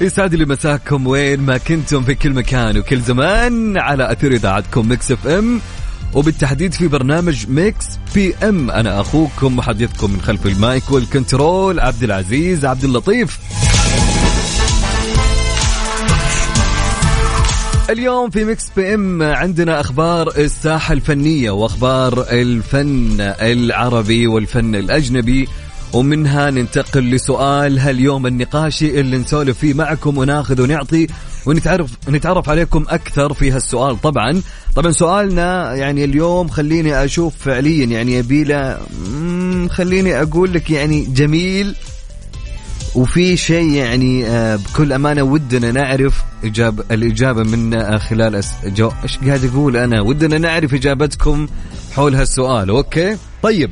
يسعد لي مساكم وين ما كنتم في كل مكان وكل زمان على أثير إذاعتكم Mix FM. وبالتحديد في برنامج Mix PM. أنا أخوكم محدثكم من خلف ال mic وال control عبد العزيز عبد اللطيف. اليوم في Mix PM عندنا أخبار الساحة الفنية وأخبار الفن العربي والفن الأجنبي. ومنها ننتقل لسؤال هاليوم النقاشي اللي نسولف فيه معكم وناخذ ونعطي ونتعرف نتعرف عليكم أكثر في هالسؤال؟ طبعا. طبعا سؤالنا يعني اليوم خليني أشوف فعليا يعني يبيله خليني أقول لك يعني جميل. وفي شيء يعني آه، بكل أمانة ودنا نعرف اجابه الإجابة من آه، خلال. إيش قاعد أقول أنا؟ ودنا نعرف إجابتكم حول هالسؤال أوكي؟ طيب.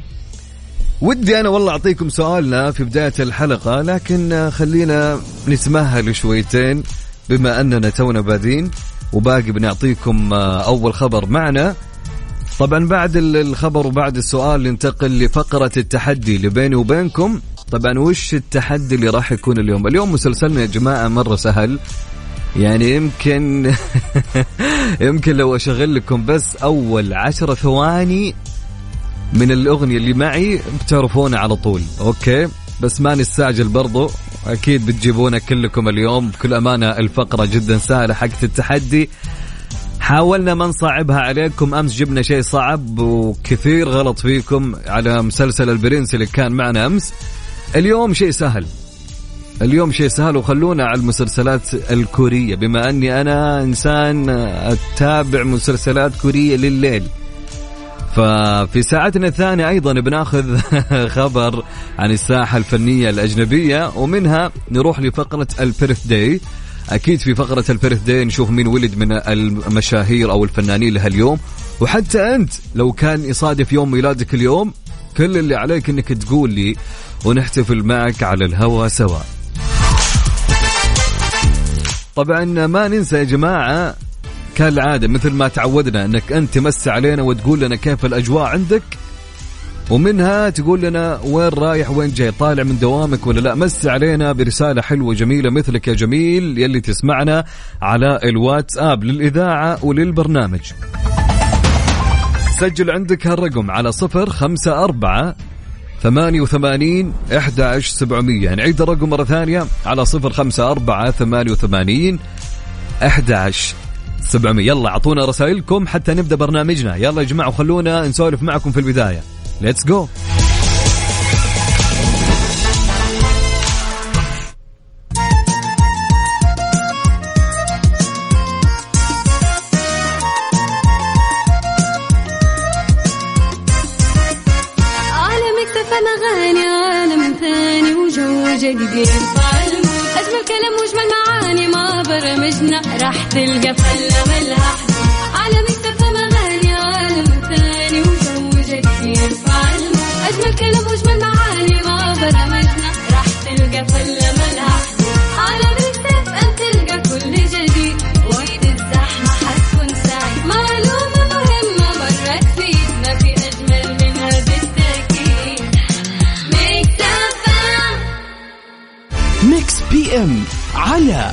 ودي أنا والله أعطيكم سؤالنا في بداية الحلقة لكن خلينا نتمهل شويتين بما أننا تونا بادين وباقي بنعطيكم أول خبر معنا. طبعا بعد ال- الخبر وبعد السؤال ننتقل لفقرة التحدي اللي بيني وبينكم. طبعا وش التحدي اللي راح يكون اليوم؟ اليوم مسلسلنا يا جماعة مرة سهل. يعني يمكن يمكن لو اشغل لكم بس أول عشرة ثواني من الأغنية اللي معي بتعرفونها على طول. أوكي؟ بس ما نستعجل برضو. أكيد بتجيبونها كلكم اليوم. بكل أمانة الفقرة جدا سهلة حقت التحدي. حاولنا ما نصعبها عليكم. أمس جبنا شيء صعب وكثير غلط فيكم على مسلسل البرنس اللي كان معنا أمس. اليوم شيء سهل. اليوم شيء سهل وخلونا على المسلسلات الكورية. بما أني أنا إنسان أتابع مسلسلات كورية لليل. ففي ساعتنا الثانية أيضا بناخذ خبر عن الساحة الفنية الأجنبية ومنها نروح لفقرة البيرث داي أكيد في فقرة البيرث داي نشوف مين ولد من المشاهير أو الفنانين لهاليوم وحتى أنت لو كان يصادف يوم ميلادك اليوم كل اللي عليك أنك تقول لي ونحتفل معك على الهوا سوا. طبعا ما ننسى يا جماعة كالعادة مثل ما تعودنا أنك أنت تمسي علينا وتقول لنا كيف الأجواء عندك ومنها تقول لنا وين رايح وين جاي طالع من دوامك ولا لا مسي علينا برسالة حلوة جميلة مثلك يا جميل يلي تسمعنا على الواتساب للإذاعة وللبرنامج. سجل عندك هالرقم على صفر خمسة أربعة ثمانية وثمانين إحدى عشر سبعمية. نعيد الرقم مرة ثانية على صفر خمسة أربعة ثمانية وثمانين إحدى عشر 700 يلا أعطونا رسائلكم حتى نبدأ برنامجنا. يلا يا جماعة وخلونا نسولف معكم في البداية. ليتس جو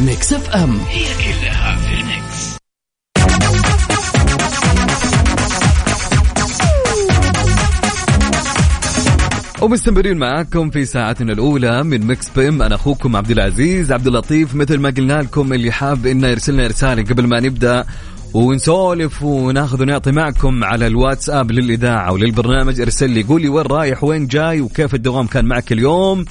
Mix FM. هي كلها في ال Mix. ومستمرين معاكم في ساعتنا الأولى من Mix PM أنا أخوكم عبد العزيز عبد اللطيف. مثل ما قلنا لكم اللي حاب إنه يرسلنا رسالة قبل ما نبدأ ونسولف وناخذ ونعطي معكم على الواتساب للإذاعة وللبرنامج ارسل لي قول لي وين رايح وين جاي وكيف الدوام كان معك اليوم.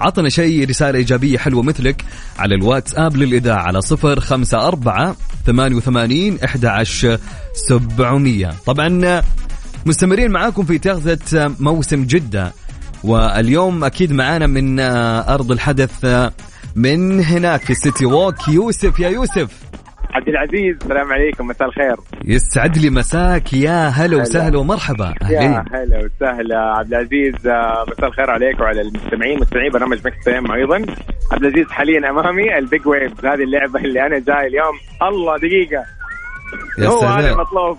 عطنا شيء رسالة إيجابية حلوة مثلك على الواتساب للإذاعة على صفر خمسة أربعة ثمانية وثمانين إحدى عشر سبعمية. طبعا مستمرين معاكم في تغذية موسم جدة واليوم أكيد معانا من أرض الحدث من هناك في سيتي ووك يوسف يا يوسف. عبد العزيز السلام عليكم مساء الخير. يسعد لي مساك يا هلا وسهلا ومرحبا. يا هلا وسهلا. عبد العزيز آه، مساء الخير عليك وعلى المستمعين مستمعين برنامج Mix PM أيضا. عبد العزيز حاليا أمامي ال Big Waves هذه اللعبة اللي أنا جاي اليوم. الله دقيقة. يا هو هذا المطلوب.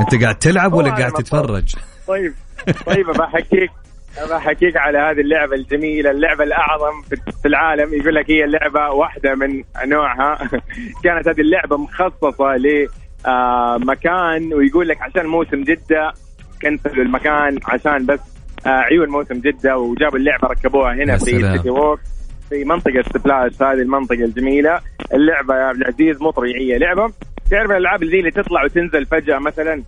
أنت قاعد تلعب ولا قاعد تتفرج؟ طيب. طيب بحكيك بحكيك على هذه اللعبة الجميلة اللعبة الأعظم في- العالم. يقول لك هي اللعبة واحدة من نوعها. كانت هذه اللعبة مخصصة لمكان ويقول لك عشان موسم جدة كنسلوا المكان عشان بس آه، عيون موسم جدة وجابوا اللعبة ركبوها هنا في. سيتي ووك في منطقة Splash هذه المنطقة الجميلة. اللعبة يا عبد العزيز مو طبيعية لعبة. تعرف الألعاب اللي اللي تطلع وتنزل فجأة مثلا؟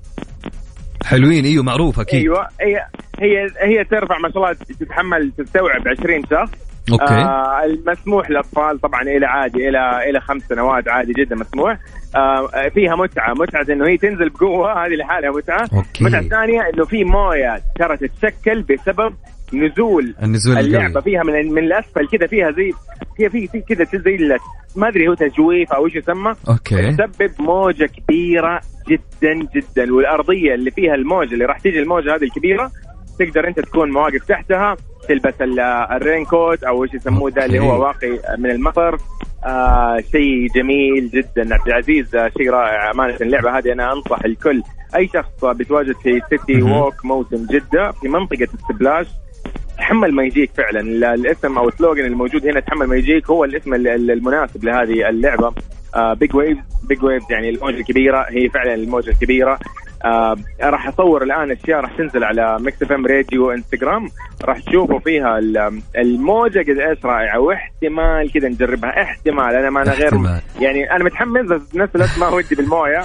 حلوين إيوه معروف أكيد. أيوه هي هي هي ترفع ما شاء الله تتحمل تستوعب 20 شخص. okay. آه المسموح للأطفال طبعا إلى عادي إلى إلى خمس سنوات عادي جدا مسموح. آه فيها متعة متعة إنه هي تنزل بقوة هذه لحالها متعة. okay. متعة ثانية إنه في موية ترى تتشكل بسبب نزول النزول اللعبة. فيها من من الأسفل كذا فيها زي فيها في في كذا زي ما أدري هو تجويف أو إيش يسمى. okay. تسبب موجة كبيرة جدا جدا. والأرضية اللي فيها الموجة اللي راح تيجي الموجة هذه الكبيرة تقدر أنت تكون واقف تحتها. تلبس ال- ال raincoat أو إيش يسموه ده اللي. هو واقي من المطر. آه شيء جميل جدا. عبد العزيز آه شيء رائع. أمانة اللعبة هذه أنا أنصح الكل. أي شخص بيتواجد في City Walk موسم جدة في منطقة ال Splash تحمل ما يجيك فعلا. ال- الاسم أو ال slogan الموجود هنا تحمل ما يجيك هو الاسم ال- ال- المناسب لهذه اللعبة. Big Waves Big Waves يعني الموجة الكبيرة. هي فعلا الموجة الكبيرة. آه راح أصور الآن أشياء راح تنزل على Mix FM Radio انستغرام راح تشوفوا فيها ال- الموجة قد إيش رائعة واحتمال كذا نجربها احتمال أنا ما أنا غير احتمال. يعني أنا متحمس بس بنفس الوقت ما ودي بالموية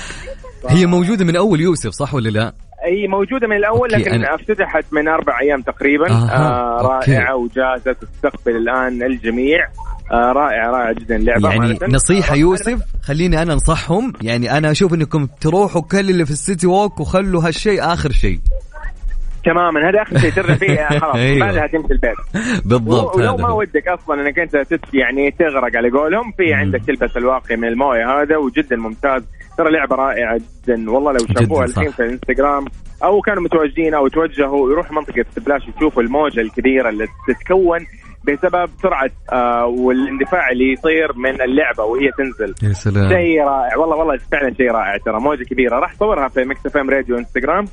هي موجودة من أول يوسف صح ولا لا؟ هي موجودة من الأول لكن أنا- افتتحت من أربع أيام تقريبا آه أوكي. رائعة وجاهزة تستقبل الآن الجميع آه رائعة رائعة جدا. اللعبة يعني أمانة. نصيحة آه، يوسف خليني أنا أنصحهم. يعني أنا أشوف أنكم تروحوا كل اللي في السيتي ووك وخلوا هالشيء آخر شيء. تماما. هذا آخر شيء ترجع فيه خلاص. أيوة. بعدها تمشي البيت. بالضبط ولو ما. ودك أصلا إنك أنت يعني تغرق على قولهم في عندك تلبس الواقي من الموية هذا وجدا ممتاز. ترى لعبة رائعة جدا. والله لو شافوها. الحين في الإنستغرام أو كانوا متواجدين أو توجهوا يروحوا منطقة Splash يشوفوا الموجة الكبيرة اللي تتكون بسبب سرعة آه والاندفاع اللي يصير من اللعبة وهي تنزل. يا سلام. شيء رائع. والله والله فعلا شيء رائع ترى. موجة كبيرة. راح أصورها في Mix FM Radio انستغرام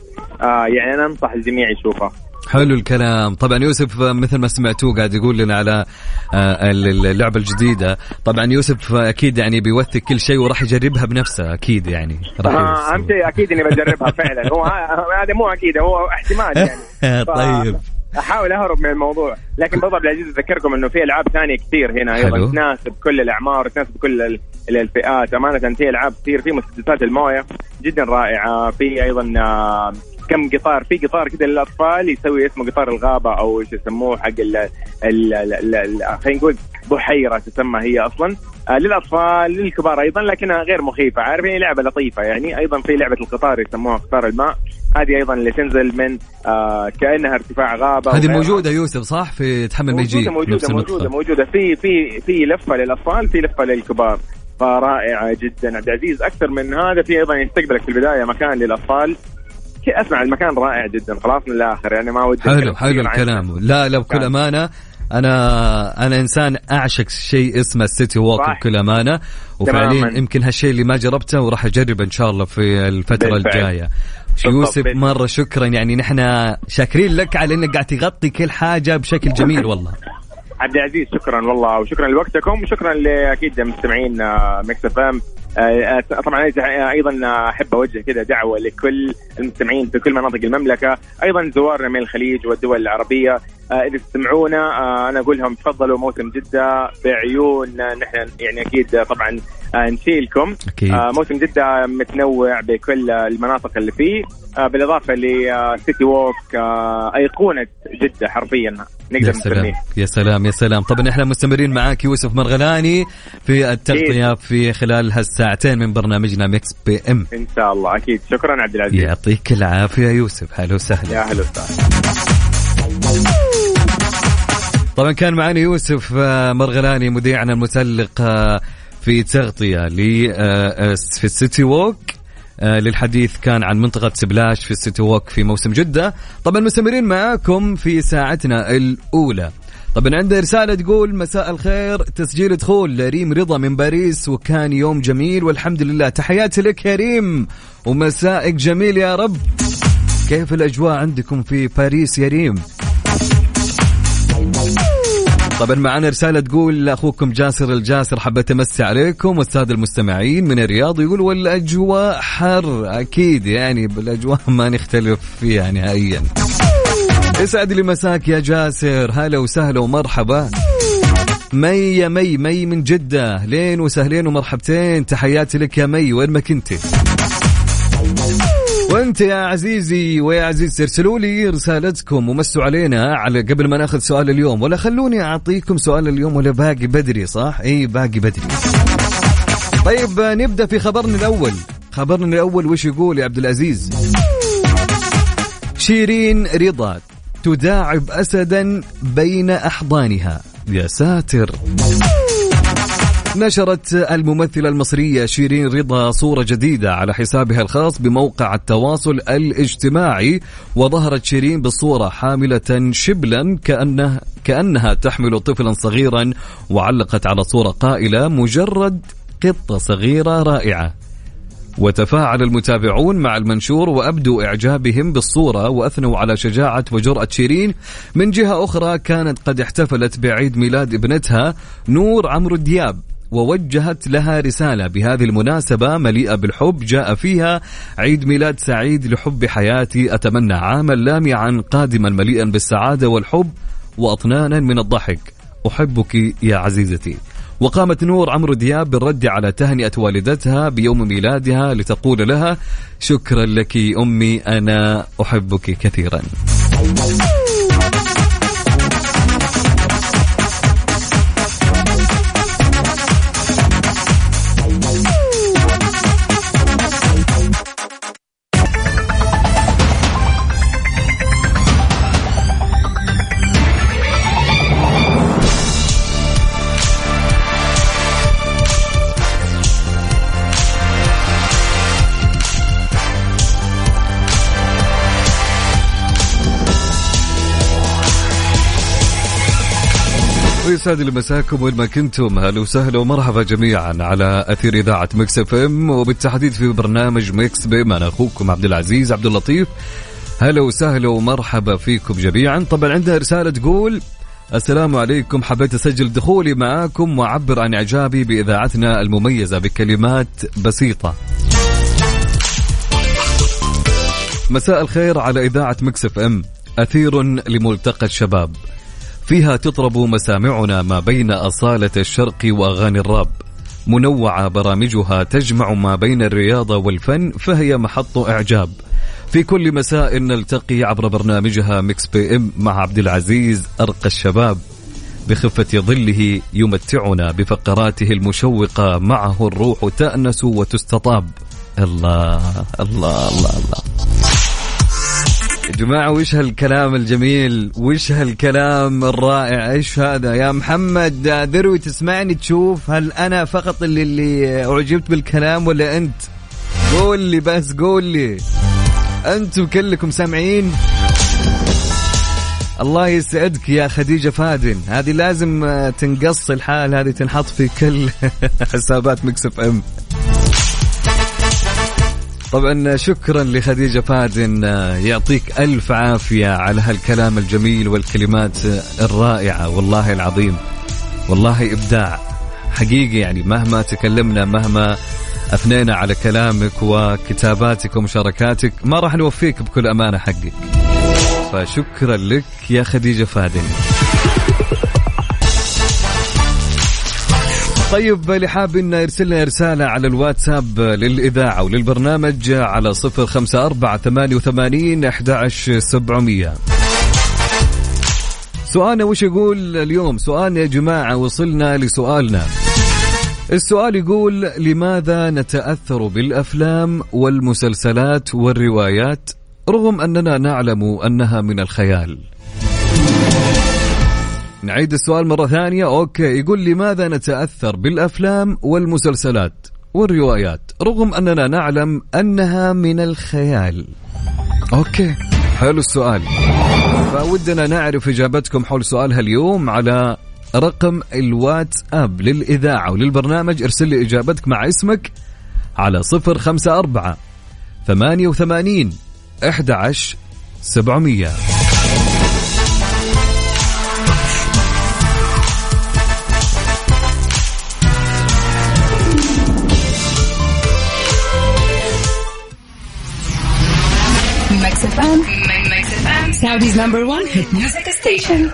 آه يعني أنا أنصح الجميع يشوفها. حلو الكلام. طبعا يوسف آه، مثل ما سمعتوه قاعد يقول لنا على آه، ال- اللعبة الجديدة. طبعا يوسف آه، أكيد يعني بيوثق كل شيء وراح يجربها بنفسه. أكيد يعني راح آه،. أهم شيء أكيد إني بجربها فعلا. هو هذا مو أكيد هو احتمال يعني. طيب. أحاول أهرب من الموضوع لكن برضه عبد العزيز أذكركم إنه في ألعاب ثانية كثير هنا أيضا. تناسب كل الأعمار تناسب كل ال- ال- الفئات أمانة في ألعاب كثير في مسدسات الموية جدا رائعة في أيضا كم قطار في قطار كذا للأطفال يسوي اسمه قطار الغابة أو إيش يسموه حق ال ال- ال- ال- ال- خلينا نقول بحيرة تسمى هي أصلا. آه، للأطفال للكبار أيضا لكنها غير مخيفة. عارف هي لعبة لطيفة يعني؟ أيضا في لعبة القطار يسموها قطار الماء. هذه أيضا اللي تنزل من آه كأنها ارتفاع غابة هذه. موجودة يوسف صح؟ في تحمل موجودة ميجي موجودة موجودة موجودة. في في في لفة للأطفال في لفة للكبار. فرائعة جدا عبد العزيز. أكثر من هذا في أيضا يستقبلك في البداية مكان للأطفال. أسمع المكان رائع جدا. خلاص من الآخر. يعني ما ودي حلو حلو الكلام. لا لا بكل. أمانة أنا أنا إنسان أعشق شيء اسمه السيتي ووك. بكل أمانة وفعليا. يمكن هالشيء اللي ما جربته وراح أجربه إن شاء الله في الفترة بالفعل. الجاية. يوسف مرة شكرا يعني نحن شاكرين لك على إنك قاعد تغطي كل حاجة بشكل جميل والله عبد العزيز شكرا والله وشكرا لوقتكم وشكرا لأكيد مستمعين Mix FM طبعا أيضا أحب أوجه كذا دعوة لكل المستمعين في كل مناطق المملكة أيضا زوارنا من الخليج والدول العربية. آه، إذا تسمعونا آه، أنا أقول لهم تفضلوا موسم جدة بعيون. نحن يعني أكيد طبعا آه، نشيلكم أكيد. آه، موسم جدة متنوع بكل المناطق اللي فيه. آه، بالإضافة ل City Walk آه، أيقونة جدة حرفيا. نقدر يا سلام. نسميه يا سلام يا سلام. طبعا إحنا مستمرين معاك يوسف مرغلاني في التغطية في خلال هالساعتين من برنامجنا Mix PM إن شاء الله. أكيد. شكرا عبد العزيز. يعطيك العافية يوسف. هلا وسهلا. يا أهلا وسهلا. طبعا كان معنا يوسف آه، مرغلاني مذيعنا المتألق آه، في تغطية ل آه، في ال City Walk. آه، للحديث كان عن منطقة Splash في ال City Walk في موسم جدة. طبعا مستمرين معاكم في ساعتنا الأولى. طبعا عندنا رسالة تقول مساء الخير تسجيل دخول لريم رضا من باريس وكان يوم جميل والحمد لله. تحياتي لك يا ريم ومسائك جميل يا رب. كيف الأجواء عندكم في باريس يا ريم؟ طبعا معنا رسالة تقول لأخوكم جاسر الجاسر حبيت أمسي عليكم. والسادة المستمعين من الرياض يقول والأجواء حر. أكيد يعني بالأجواء ما نختلف فيها نهائيا. يسعد لي مساك يا جاسر. هلا وسهلا ومرحبا. مي يا مي مي من جدة. هلين وسهلين ومرحبتين. تحياتي لك يا مي وين ما كنتي. وانت يا عزيزي ويا عزيز ارسلوا لي رسالتكم ومسوا علينا على قبل ما ناخذ سؤال اليوم. ولا خلوني أعطيكم سؤال اليوم ولا باقي بدري صح؟ إي باقي بدري. طيب نبدأ في خبرنا الأول. خبرنا الأول وش يقول يا عبد العزيز؟ شيرين رضا تداعب اسدا بين أحضانها. يا ساتر. نشرت الممثلة المصرية شيرين رضا صورة جديدة على حسابها الخاص بموقع التواصل الاجتماعي وظهرت شيرين بالصورة حاملة شبلا كأنها كأنها تحمل طفلا صغيرا وعلقت على صورة قائلة مجرد قطة صغيرة رائعة. وتفاعل المتابعون مع المنشور وأبدوا إعجابهم بالصورة وأثنوا على شجاعة وجرأة شيرين. من جهة أخرى كانت قد احتفلت بعيد ميلاد ابنتها نور عمرو دياب. ووجهت لها رسالة. بهذه المناسبة مليئة بالحب جاء فيها عيد ميلاد سعيد لحب حياتي. أتمنى عاما لامعا قادما مليئا بالسعادة والحب وأطنانا من الضحك. أحبك يا عزيزتي. وقامت نور عمرو دياب بالرد على تهنئة والدتها بيوم ميلادها لتقول لها شكرا لك أمي أنا أحبك كثيرا. ويسعد لي مساكم وين ما كنتم. هلا وسهلا ومرحبا جميعا على أثير إذاعة Mix FM وبالتحديد في برنامج Mix PM أنا أخوكم عبد العزيز عبد اللطيف. هلا وسهلا ومرحبا فيكم جميعا. طبعا عندها رسالة تقول السلام عليكم حبيت أسجل دخولي معاكم وأعبر عن إعجابي بإذاعتنا المميزة بكلمات بسيطة. مساء الخير على إذاعة Mix FM. أثير لملتقى الشباب. فيها تطرب مسامعنا ما بين أصالة الشرق وأغاني الراب. منوعة برامجها تجمع ما بين الرياضة والفن فهي محط إعجاب. في كل مساء نلتقي عبر برنامجها Mix PM مع عبد العزيز أرقى الشباب. بخفة ظله يمتعنا بفقراته المشوقة معه الروح تأنس وتستطاب. الله الله الله الله. جماعة وش هالكلام الجميل؟ وش هالكلام الرائع؟ إيش هذا؟ يا محمد ذروي تسمعني تشوف هل أنا فقط اللي, اللي أعجبت بالكلام ولا أنت؟ قول لي بس قول لي. أنتم كلكم سامعين؟ الله يسعدك يا خديجة فادن. هذه لازم تنقص الحال هذه تنحط في كل حسابات مكسف إم. طبعا شكرا لخديجة فادن يعطيك ألف عافية على هالكلام الجميل والكلمات الرائعة والله العظيم والله إبداع. حقيقي يعني مهما تكلمنا مهما أثنينا على كلامك وكتاباتك ومشاركاتك ما راح نوفيك بكل أمانة حقك. فشكرا لك يا خديجة فادن طيب اللي حاب إنه يرسل لنا رسالة على الواتساب للإذاعة وللبرنامج على صفر خمسة أربعة ثمانية وثمانين أحد سبعمية. سؤالنا وش يقول اليوم؟ سؤالنا يا جماعة وصلنا لسؤالنا. السؤال يقول لماذا نتأثر بالأفلام والمسلسلات والروايات رغم أننا نعلم أنها من الخيال؟ نعيد السؤال مرة ثانية. okay يقول لماذا نتأثر بالأفلام والمسلسلات والروايات رغم أننا نعلم أنها من الخيال؟ أوكي حلو السؤال. بودنا نعرف إجابتكم حول سؤالها اليوم على رقم الواتساب للإذاعة وللبرنامج. ارسل لي إجابتك مع اسمك على صفر خمسة أربعة ثمانية وثمانين أحد عشر سبعمية. Mix FM. Saudi's number one hit music station.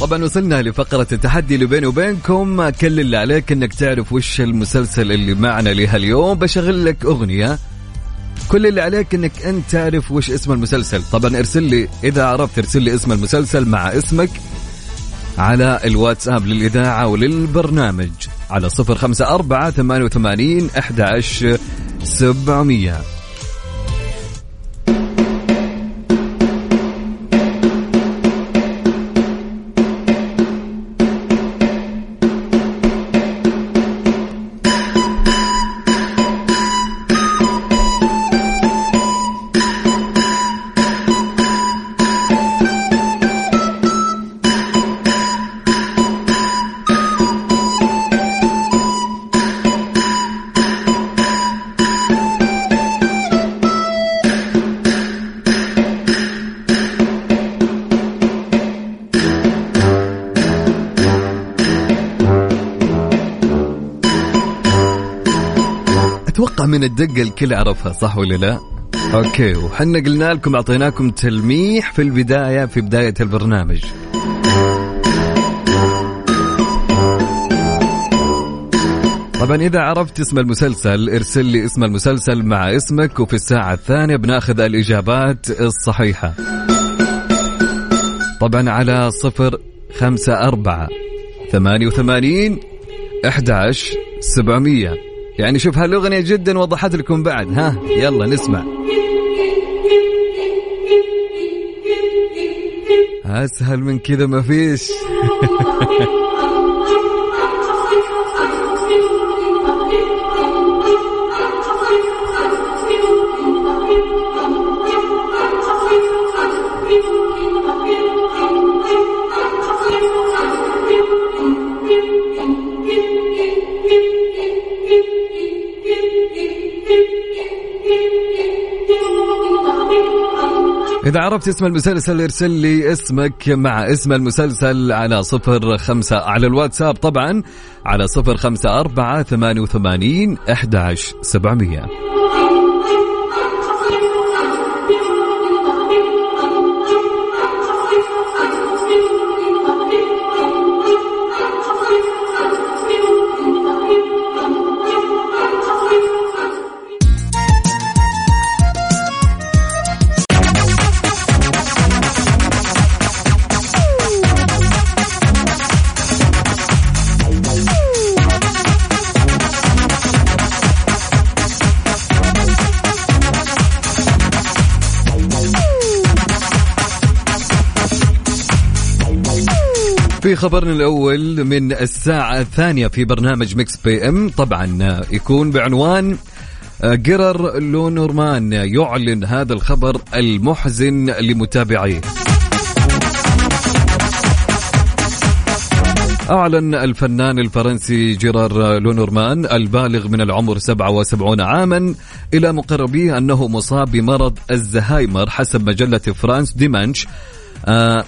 طبعا وصلنا لفقرة التحدي اللي بيني وبينكم. كل اللي عليك إنك تعرف وش المسلسل اللي معنا لها اليوم بشغل لك أغنية. كل اللي عليك إنك أنت تعرف وش اسم المسلسل. طبعا ارسل لي إذا عرفت ارسل لي اسم المسلسل مع اسمك. على الواتساب للإذاعة وللبرنامج على صفر خمسة أربعة ثمانية وثمانين أحد سبعمية. من الدقه الكل عرفها صح ولا لا؟ أوكي وحنا قلنا لكم أعطيناكم تلميح في البداية في بداية البرنامج. طبعا إذا عرفت اسم المسلسل ارسل لي اسم المسلسل مع اسمك وفي الساعة الثانية بناخذ الإجابات الصحيحة. طبعا على صفر خمسة أربعة ثمانية وثمانين أحد سبعمية يعني شوف هالأغنية جدا وضحت لكم بعد ها؟ يلا نسمع. أسهل من كذا ما إذا عرفت اسم المسلسل ارسل لي اسمك مع اسم المسلسل على صفر خمسة على الواتساب طبعا على صفر خمسة أربعة ثمانية وثمانين أحد سبعمية. خبرنا الأول من الساعة الثانية في برنامج Mix PM طبعا يكون بعنوان جيرار لونورمان يعلن هذا الخبر المحزن لمتابعيه. أعلن الفنان الفرنسي جيرار لونورمان البالغ من العمر 77 عاما إلى مقربيه أنه مصاب بمرض الزهايمر حسب مجلة فرانس ديمانش. آه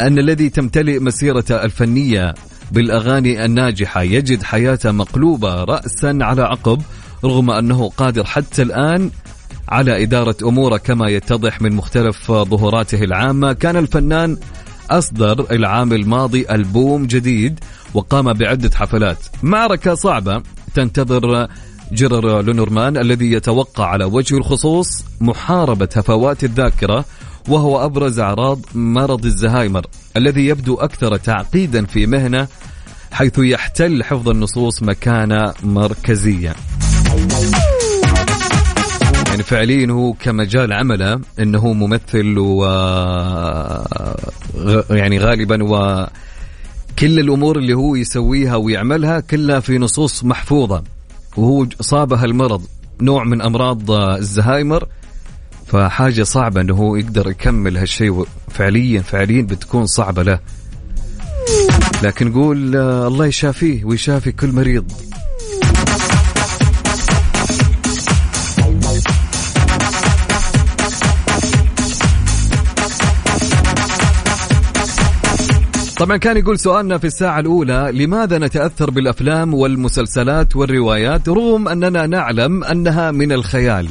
أن الذي تمتلئ مسيرته الفنية بالأغاني الناجحة يجد حياته مقلوبة رأسا على عقب رغم أنه قادر حتى الآن على إدارة أموره كما يتضح من مختلف ظهوراته العامة. كان الفنان أصدر العام الماضي ألبوم جديد وقام بعدة حفلات. معركة صعبة تنتظر جيرر لونورمان الذي يتوقع على وجه الخصوص محاربة هفوات الذاكرة وهو أبرز أعراض مرض الزهايمر الذي يبدو أكثر تعقيدا في مهنة حيث يحتل حفظ النصوص مكانة مركزية. فعليا هو كمجال عمله إنه ممثل و يعني غالبا و كل الأمور اللي هو يسويها ويعملها كلها في نصوص محفوظة. وهو صابه المرض نوع من أمراض الزهايمر. فحاجة صعبة إنه هو يقدر يكمل هالشيء فعليا فعليا بتكون صعبة له. لكن نقول آه، الله يشافيه ويشافي كل مريض. طبعا كان يقول سؤالنا في الساعة الأولى لماذا نتأثر بالأفلام والمسلسلات والروايات رغم أننا نعلم أنها من الخيال؟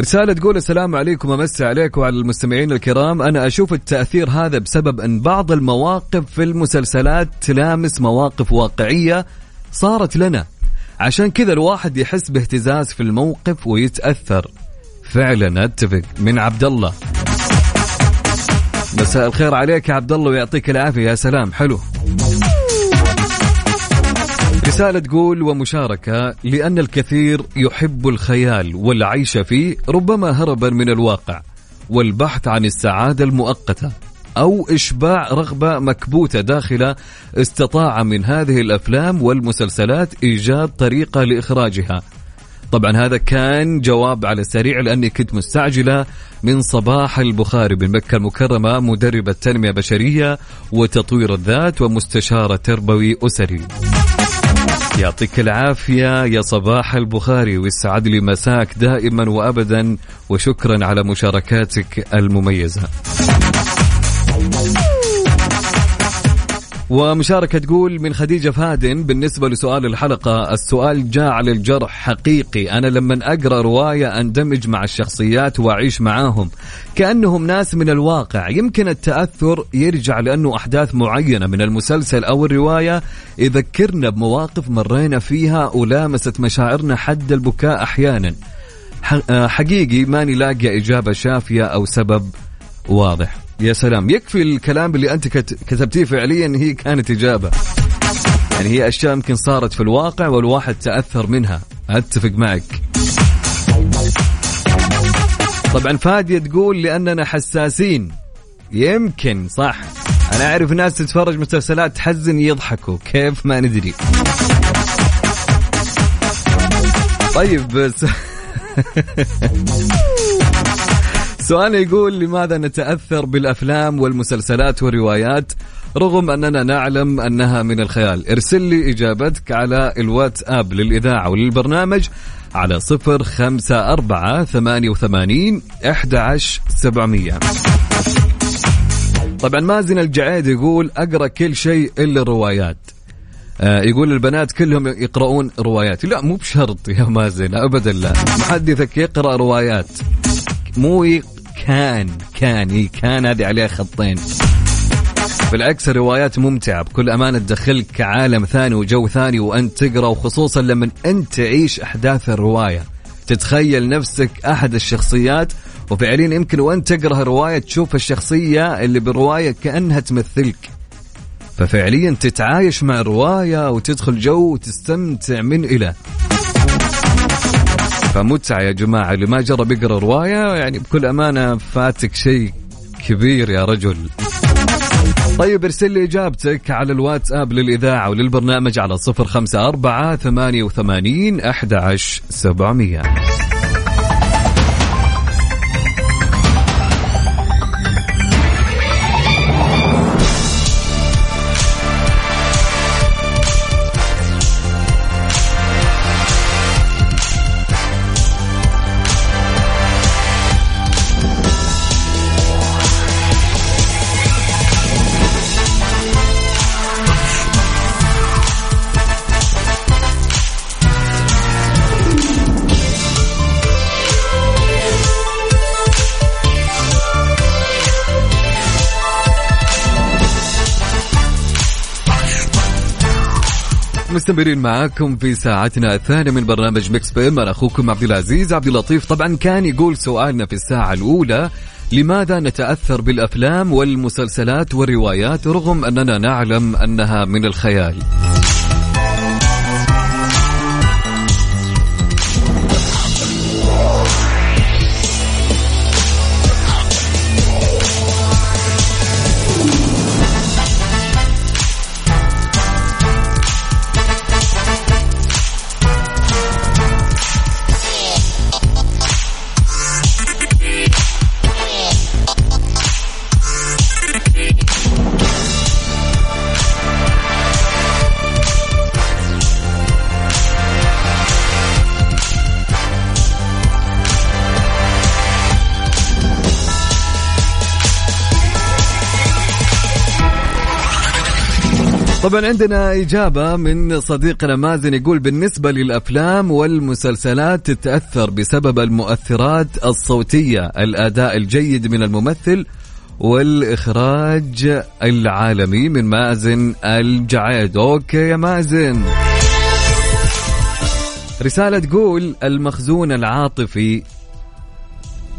رسالة تقول السلام عليكم ومسي عليكم وعلى المستمعين الكرام. أنا أشوف التأثير هذا بسبب أن بعض المواقف في المسلسلات تلامس مواقف واقعية صارت لنا. عشان كذا الواحد يحس باهتزاز في الموقف ويتأثر. فعلا أتفق من عبد الله مساء الخير عليك يا عبد الله ويعطيك العافية. يا سلام. حلو. رسالة تقول ومشاركة لأن الكثير يحب الخيال والعيش فيه ربما هربا من الواقع والبحث عن السعادة المؤقتة أو إشباع رغبة مكبوتة داخلة استطاع من هذه الأفلام والمسلسلات إيجاد طريقة لإخراجها طبعا هذا كان جواب على السريع لأني كنت مستعجلة من صباح البخاري من مكة المكرمة مدربه تنميه بشريه وتطوير الذات ومستشاره تربوي أسري. يعطيك العافية يا صباح البخاري ويسعد لي مساك دائما وابدا وشكرا على مشاركاتك المميزة. ومشاركة تقول من خديجة فادن بالنسبة لسؤال الحلقة السؤال جاء على الجرح حقيقي. أنا لما أقرأ رواية أندمج مع الشخصيات وأعيش معاهم. كأنهم ناس من الواقع. يمكن التأثر يرجع لأنه أحداث معينة من المسلسل أو الرواية. يذكرنا بمواقف مرينا فيها ولامست مشاعرنا حد البكاء أحيانا. آه، حقيقي ماني لاقي إجابة شافية أو سبب واضح. يا سلام. يكفي الكلام اللي أنت كت- كتبتيه فعليا هي كانت إجابة. يعني هي أشياء يمكن صارت في الواقع والواحد تأثر منها. أتفق معك. طبعا فادية تقول لأننا حساسين. يمكن صح. أنا أعرف ناس تتفرج مسلسلات تحزن يضحكوا. كيف؟ ما ندري. طيب بس سؤال يقول لماذا نتأثر بالأفلام والمسلسلات والروايات رغم أننا نعلم أنها من الخيال؟ ارسل لي إجابتك على الواتساب للإذاعة وللبرنامج على صفر خمسة أربعة ثمانية وثمانين أحد سبعمية. طبعا مازن الجعيد يقول أقرأ كل شيء إلا الروايات. آه، يقول البنات كلهم يقرؤون روايات لا مو بشرط يا مازن ابدا لا. محدثك يقرأ روايات. مو. كان كان كان هذه عليها خطين. بالعكس الروايات ممتعة. بكل أمانة تدخلك عالم ثاني وجو ثاني وأنت تقرأ وخصوصا لما أنت تعيش أحداث الرواية. تتخيل نفسك أحد الشخصيات وفعليا يمكن وأنت تقرأ الرواية تشوف الشخصية اللي بالرواية كأنها تمثلك. ففعليا تتعايش مع الرواية وتدخل جو وتستمتع من إلى. فمتعة يا جماعة اللي ما جرب يقرا رواية يعني بكل أمانة فاتك شيء كبير يا رجل. طيب ارسل لي إجابتك على الواتس اب للإذاعة وللبرنامج على 054 88 11700 مستمرين معاكم في ساعتنا الثانية من برنامج Mix PM أنا أخوكم عبد العزيز. عبد اللطيف طبعا كان يقول سؤالنا في الساعة الأولى لماذا نتأثر بالأفلام والمسلسلات والروايات رغم أننا نعلم أنها من الخيال؟ طبعا عندنا إجابة من صديقنا مازن يقول بالنسبة للأفلام والمسلسلات تتأثر بسبب المؤثرات الصوتية الأداء الجيد من الممثل والإخراج العالمي من مازن الجعيد. أوكي يا مازن. رسالة تقول المخزون العاطفي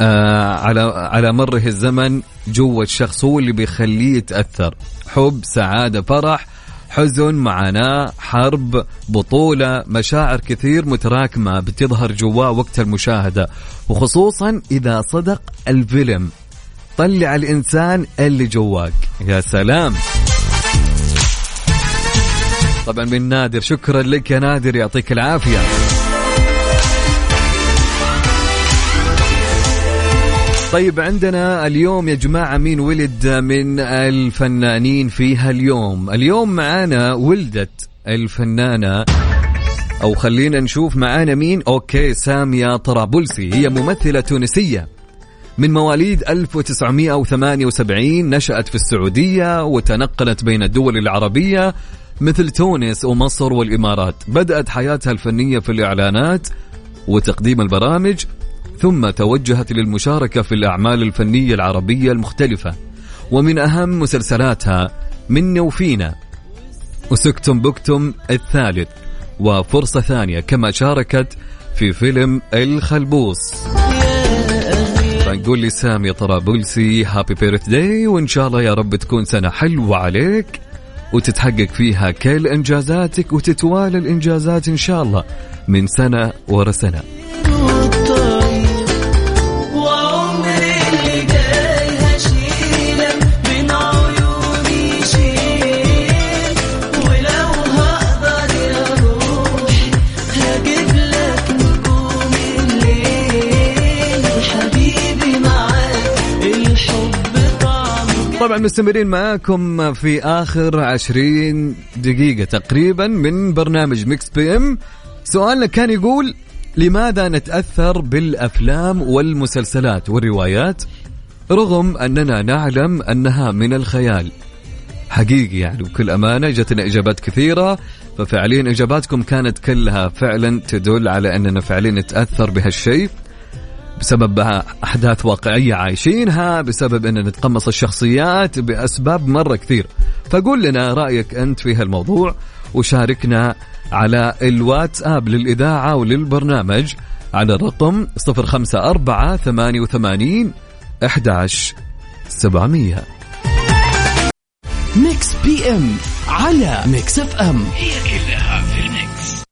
آه على على مره الزمن جوا الشخص هو اللي بيخليه يتأثر. حب سعادة فرح حزن معاناة حرب بطولة مشاعر كثير متراكمة بتظهر جواه وقت المشاهدة. وخصوصا إذا صدق الفيلم. طلع الإنسان اللي جواك. يا سلام. طبعا من نادر. شكرا لك يا نادر. يعطيك العافية. طيب عندنا اليوم يا جماعة مين ولد من الفنانين فيها اليوم اليوم معانا ولدت الفنانة أو خلينا نشوف معانا مين؟ أوكي سامية طرابلسي هي ممثلة تونسية. من مواليد 1978 نشأت في السعودية وتنقلت بين الدول العربية مثل تونس ومصر والإمارات. بدأت حياتها الفنية في الإعلانات وتقديم البرامج ثم توجهت للمشاركة في الأعمال الفنية العربية المختلفة. ومن أهم مسلسلاتها من وفينا وسكتم بكتم الثالث وفرصة ثانية كما شاركت في فيلم الخلبوس فنقول لي سامي طرابلسي هابي بيرث داي وإن شاء الله يا رب تكون سنة حلوة عليك وتتحقق فيها كل إنجازاتك وتتوالى الإنجازات إن شاء الله من سنة ورا سنة. طبعا مستمرين معاكم في آخر عشرين دقيقة تقريبا من برنامج Mix PM سؤالنا كان يقول لماذا نتأثر بالأفلام والمسلسلات والروايات رغم أننا نعلم أنها من الخيال؟ حقيقي يعني بكل أمانة جتنا إجابات كثيرة ففعليا إجاباتكم كانت كلها فعلا تدل على أننا فعليا نتأثر بهالشيء. بسبب أحداث واقعية عايشينها بسبب أن نتقمص الشخصيات بأسباب مرة كثير. فقول لنا رأيك أنت في هالموضوع وشاركنا على الواتساب للإذاعة وللبرنامج على الرقم 054 88 11 700 Mix PM على Mix FM. هي كلها في ال Mix.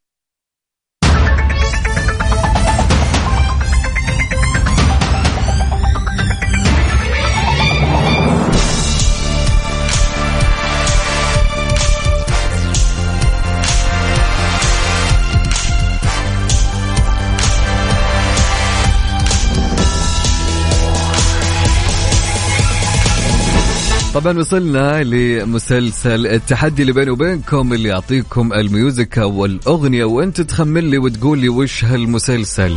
طبعا وصلنا لمسلسل التحدي اللي بيني وبينكم اللي يعطيكم ال music والأغنية. وأنت تخمن لي وتقول لي وش هالمسلسل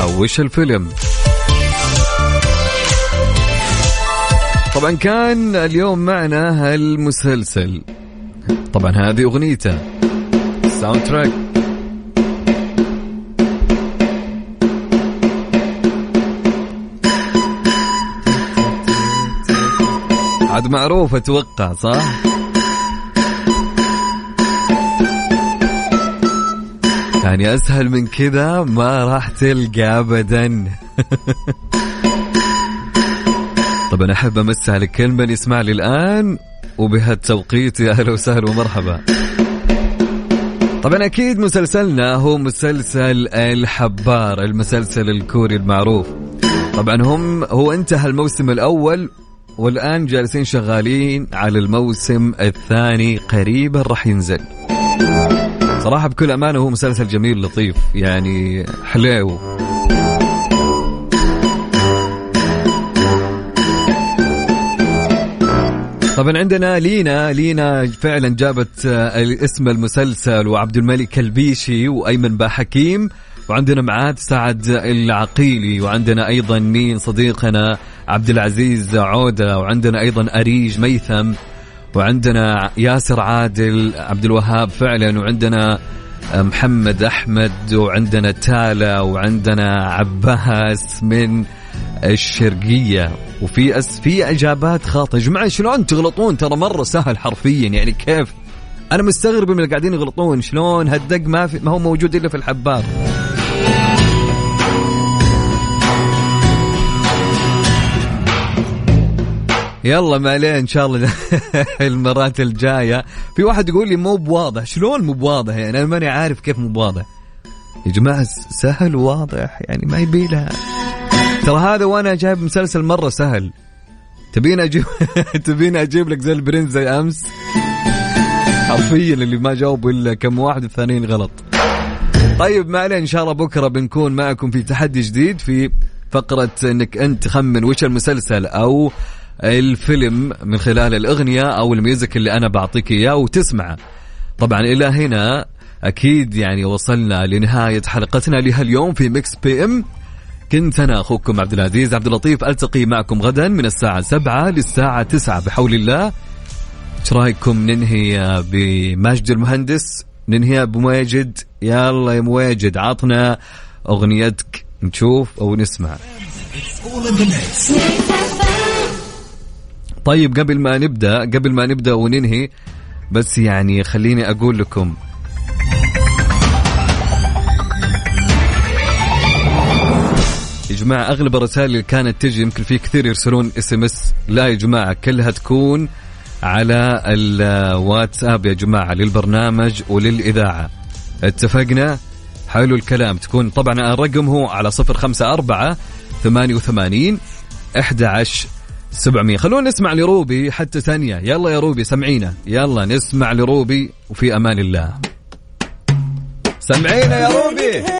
أو وش الفيلم. طبعا كان اليوم معنا هالمسلسل. طبعا هذه أغنيته. soundtrack عاد معروف أتوقع صح؟ يعني أسهل من كذا ما راح تلقى ابدا. طبعا أحب امس على كل من يسمع لي الان وبهالتوقيت يا أهلا وسهلا ومرحبا. طبعا أكيد مسلسلنا هو مسلسل الحبار المسلسل الكوري المعروف. طبعا هم هو انتهى الموسم الأول والآن جالسين شغالين على الموسم الثاني قريبا راح ينزل. صراحة بكل أمانة هو مسلسل جميل لطيف يعني حليو طبعا عندنا لينا لينا فعلا جابت اسم المسلسل وعبد الملك البيشي وأيمن باحكيم وعندنا معاد سعد العقيلي وعندنا أيضا مين صديقنا عبد العزيز عودة وعندنا أيضا أريج ميثم وعندنا ياسر عادل عبد الوهاب فعلا وعندنا محمد أحمد وعندنا تالا وعندنا عباس من الشرقية. وفي أس في إجابات خاطئة. يا جماعة شلون تغلطون؟ ترى مرة سهل حرفيا. يعني كيف؟ أنا مستغرب من اللي قاعدين يغلطون. شلون هالدق ما في ما هو موجود إلا في الحبار يلا ما عليه إن شاء الله المرات الجاية. في واحد يقول لي مو بواضح. شلون مو بواضح يعني؟ أنا ماني عارف كيف مو بواضح. يا جماعة سهل وواضح يعني ما يبي لها ترى هذا وأنا جايب مسلسل مرة سهل. تبين أجيب تبين أجيب لك زي البرنس زي أمس؟ حرفيا اللي ما جاوبوا إلا كم واحد الثانيين غلط. طيب ما عليه إن شاء الله بكرة بنكون معكم في تحدي جديد في فقرة إنك أنت تخمن وش المسلسل أو الفيلم من خلال الأغنية أو ال music اللي أنا بعطيك إياه وتسمعه. طبعا إلى هنا أكيد يعني وصلنا لنهاية حلقتنا لهاليوم في Mix PM. كنت أنا أخوكم عبد العزيز عبد اللطيف ألتقي معكم غدا من الساعة 7 للساعة 9 بحول الله. إيش رأيكم ننهي بماجد المهندس؟ ننهيها بمواجد يلا يا مواجد عطنا أغنيتك. نشوف أو نسمع. طيب قبل ما نبدأ قبل ما نبدأ وننهي بس يعني خليني أقول لكم. يا جماعة أغلب الرسائل اللي كانت تجي يمكن في كثير يرسلون SMS. لا يا جماعة كلها تكون على الواتساب يا جماعة للبرنامج وللإذاعة. اتفقنا؟ حلو الكلام. تكون طبعا الرقم هو على صفر خمسة أربعة ثمانية وثمانين أحد عشر سبعمية. خلونا نسمع لروبي حتى ثانية. يلا يا روبي سمعينا. يلا نسمع لروبي وفي أمان الله. سمعينا يا روبي.